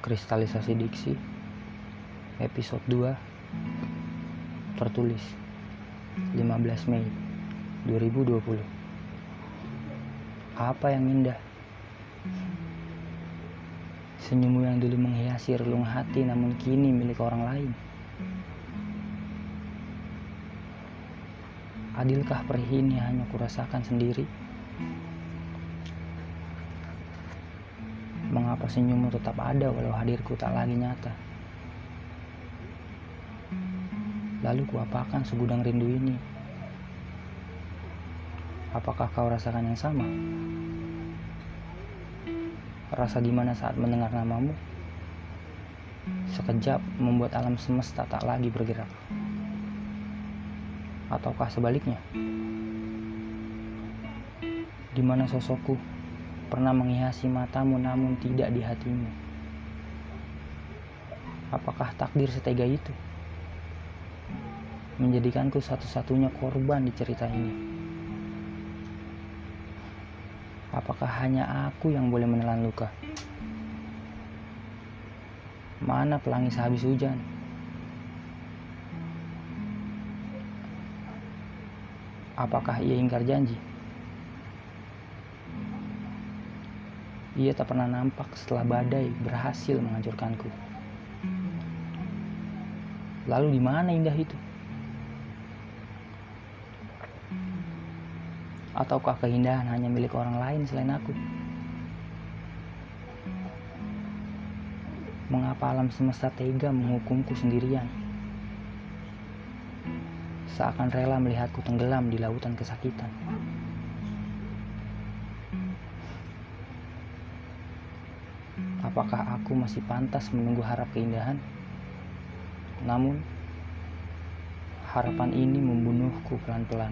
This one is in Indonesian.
Kristalisasi Diksi Episode 2 Tertulis 15 Mei 2020 Apa yang indah? Senyummu yang dulu menghiasi relung hati namun kini milik orang lain Adilkah perih ini hanya kurasakan sendiri? Mengapa senyummu tetap ada walau hadirku tak lagi nyata? Lalu kuapakan segudang rindu ini? Apakah kau rasakan yang sama? Rasa di mana saat mendengar namamu? Sekejap membuat alam semesta tak lagi bergerak. Ataukah sebaliknya? Di mana sosokku pernah menghiasi matamu namun tidak di hatimu. Apakah takdir setega itu? Menjadikanku satu-satunya korban di cerita ini. Apakah hanya aku yang boleh menelan luka? Mana pelangi sehabis hujan? Apakah ia ingkar janji? Ia tak pernah nampak setelah badai berhasil menghancurkanku. Lalu di mana indah itu? Ataukah keindahan hanya milik orang lain selain aku? Mengapa alam semesta tega menghukumku sendirian? Seakan rela melihatku tenggelam di lautan kesakitan. Apakah aku masih pantas menunggu harap keindahan? Namun, harapan ini membunuhku pelan-pelan.